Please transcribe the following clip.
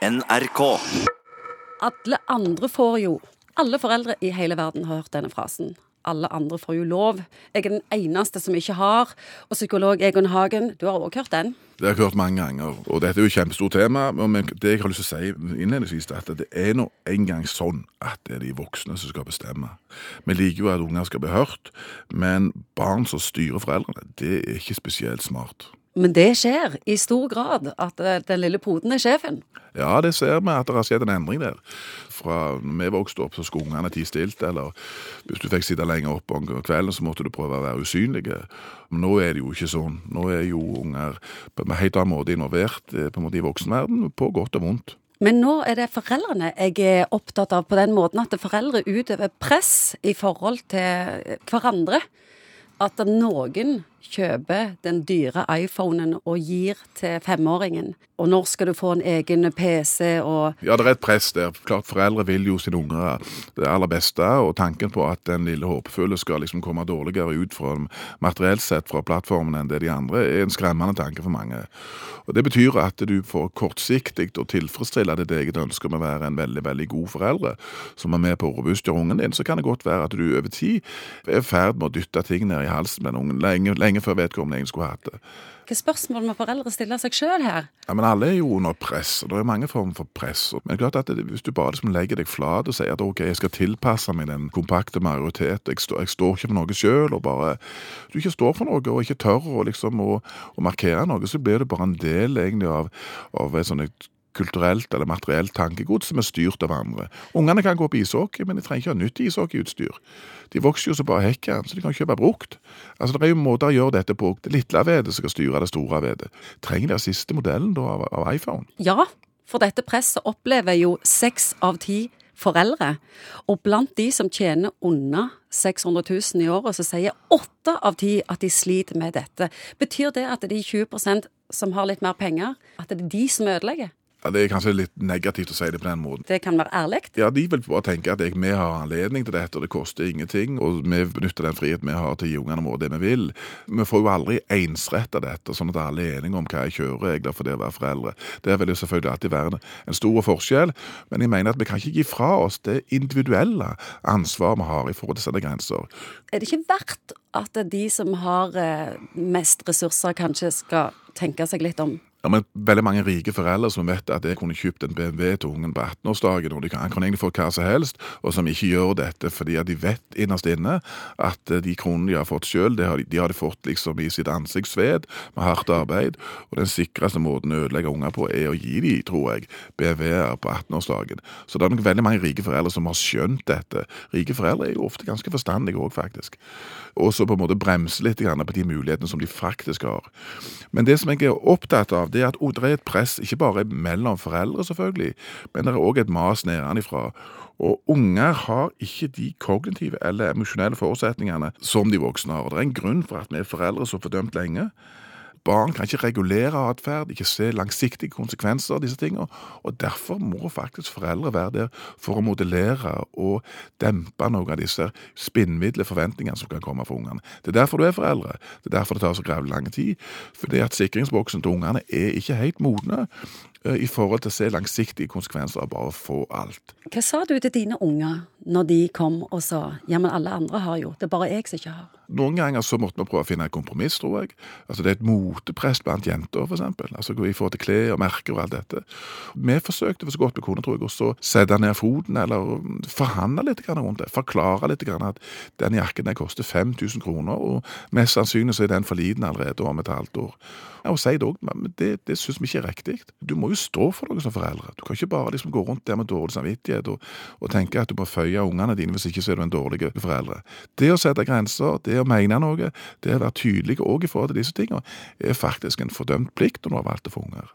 NRK. Alle andre får jo Alle foreldre i hele verden har hørt denne frasen. Alle andre får jo lov. Jeg er den eneste som ikke har. Og psykolog Egon Hagen, du har også hørt den? Det har jeg hørt mange ganger, og dette er jo et kjempestort tema. Men det jeg har lyst til å si innledningsvis, er at det er nå engang sånn at det er de voksne som skal bestemme. Vi liker jo at unger skal bli hørt, men barn som styrer foreldrene, det er ikke spesielt smart. Men det skjer i stor grad, at eh, den lille poden er sjefen. Ja, det ser vi at det har skjedd en endring der. Fra når vi vokste opp, så skulle ungene tie stilt, eller hvis du fikk sitte lenger oppe om kvelden, så måtte du prøve å være usynlige. Men nå er det jo ikke sånn. Nå er jo unger på en helt annen måte involvert eh, på en måte i voksenverden, på godt og vondt. Men nå er det foreldrene jeg er opptatt av på den måten at foreldre utøver press i forhold til hverandre. At noen kjøper den dyre iPhonen og gir til femåringen. Og når skal du få en egen PC og Ja, det er et press der. Klart Foreldre vil jo sine unger det aller beste, og tanken på at den lille håpefulle skal liksom komme dårligere ut fra materielt sett fra plattformen enn det de andre, er en skremmende tanke for mange. Og Det betyr at du får kortsiktig å tilfredsstille ditt eget ønske om å være en veldig veldig god foreldre, som er med på å robustgjøre ungen din, så kan det godt være at du over tid er i ferd med å dytte ting ned i halsen med ungen lenge, lenge før vedkommende egentlig skulle hatt det. Hvilke spørsmål må foreldre stille seg sjøl her? Ja, men Alle er jo under press, og det er mange former for press. Men klart at det, Hvis du bare liksom legger deg flat og sier at ok, jeg skal tilpasse meg den kompakte majoritet, jeg, stå, jeg står ikke for noe sjøl, og bare du ikke står for noe og ikke tør å, liksom, å, å markere noe, så blir det bare en del egentlig av, av et sånt kulturelt eller materielt tankegods som er styrt av andre. Ungene kan gå på ishockey, men de trenger ikke ha nytt ishockeyutstyr. De vokser jo så bare hekken, så de kan kjøpe brukt. Altså, Det er jo måter å gjøre dette på. Det lille vedet skal styre det store vedet. Trenger de siste modellen da av, av iPhone? Ja, for dette presset opplever jo seks av ti foreldre. Og blant de som tjener under 600 000 i året, så sier åtte av ti at de sliter med dette. Betyr det at de 20% som har litt mer penger, at det er de som ødelegger? Ja, Det er kanskje litt negativt å si det på den måten. Det kan være ærlig? Ja, De vil bare tenke at jeg, vi har anledning til dette, og det koster ingenting. Og vi benytter den friheten vi har til å gi ungene våre det vi vil. Vi får jo aldri ensretta dette, sånn at alle er enige om hva er kjøreregler for det å være foreldre. Det vil jo selvfølgelig alltid være en stor forskjell, men jeg mener at vi kan ikke gi fra oss det individuelle ansvaret vi har i forhold til å sette grenser. Er det ikke verdt at de som har mest ressurser, kanskje skal tenke seg litt om? Ja, men Veldig mange rike foreldre som vet at jeg kunne kjøpt en BMW til ungen på 18-årsdagen, og de kan, kan egentlig få hva som helst, og som ikke gjør dette fordi at de vet innerst inne at de kronene de har fått sjøl, de, de, har de fått liksom i sitt ansiktsved med hardt arbeid. Og den sikreste måten å ødelegge unger på, er å gi dem, tror jeg, BMW-er på 18-årsdagen. Så det er nok veldig mange rike foreldre som har skjønt dette. Rike foreldre er jo ofte ganske forstandige òg, faktisk. Og så på en måte bremse litt på de mulighetene som de faktisk har. Men det som jeg er opptatt av, det er at det er et press ikke bare mellom foreldre, selvfølgelig, men det er òg et mas nedenfra. Og unger har ikke de kognitive eller emosjonelle forutsetningene som de voksne har. Og det er en grunn for at vi er foreldre som fordømt lenge. Barn kan ikke regulere atferd, ikke se langsiktige konsekvenser av disse tingene. Og derfor må faktisk foreldre være der for å modellere og dempe noen av disse spinnvidle forventningene som kan komme fra ungene. Det er derfor du er foreldre. Det er derfor det tar så grævlig lang tid. Fordi at sikringsboksen til ungene er ikke helt modne i forhold til å se langsiktige konsekvenser av bare å få alt. Hva sa du til dine unger når de kom og sa ja, men alle andre har jo, det er bare jeg som ikke har? Noen ganger så måtte vi prøve å finne et kompromiss, tror jeg. Altså Det er et motepress blant jenter, eksempel. Altså I forhold til klær og merker og alt dette. Vi forsøkte for så godt vi kunne, tror jeg, å sette ned foten, eller forhandle litt rundt det. Forklare litt at den jakken den koster 5000 kroner, og mest sannsynlig så er den for liten allerede om et halvt år. Ja, og si det òg, men det, det syns vi ikke er riktig. Du må jo stå for noe som foreldre. Du kan ikke bare liksom gå rundt der med dårlig samvittighet og, og tenke at du må føye ungene dine, hvis ikke så er du en dårlig foreldre. Det å sette grenser, det å mene noe, det å være tydelig òg i forhold til disse tingene, er faktisk en fordømt plikt når du har valgt å få unger.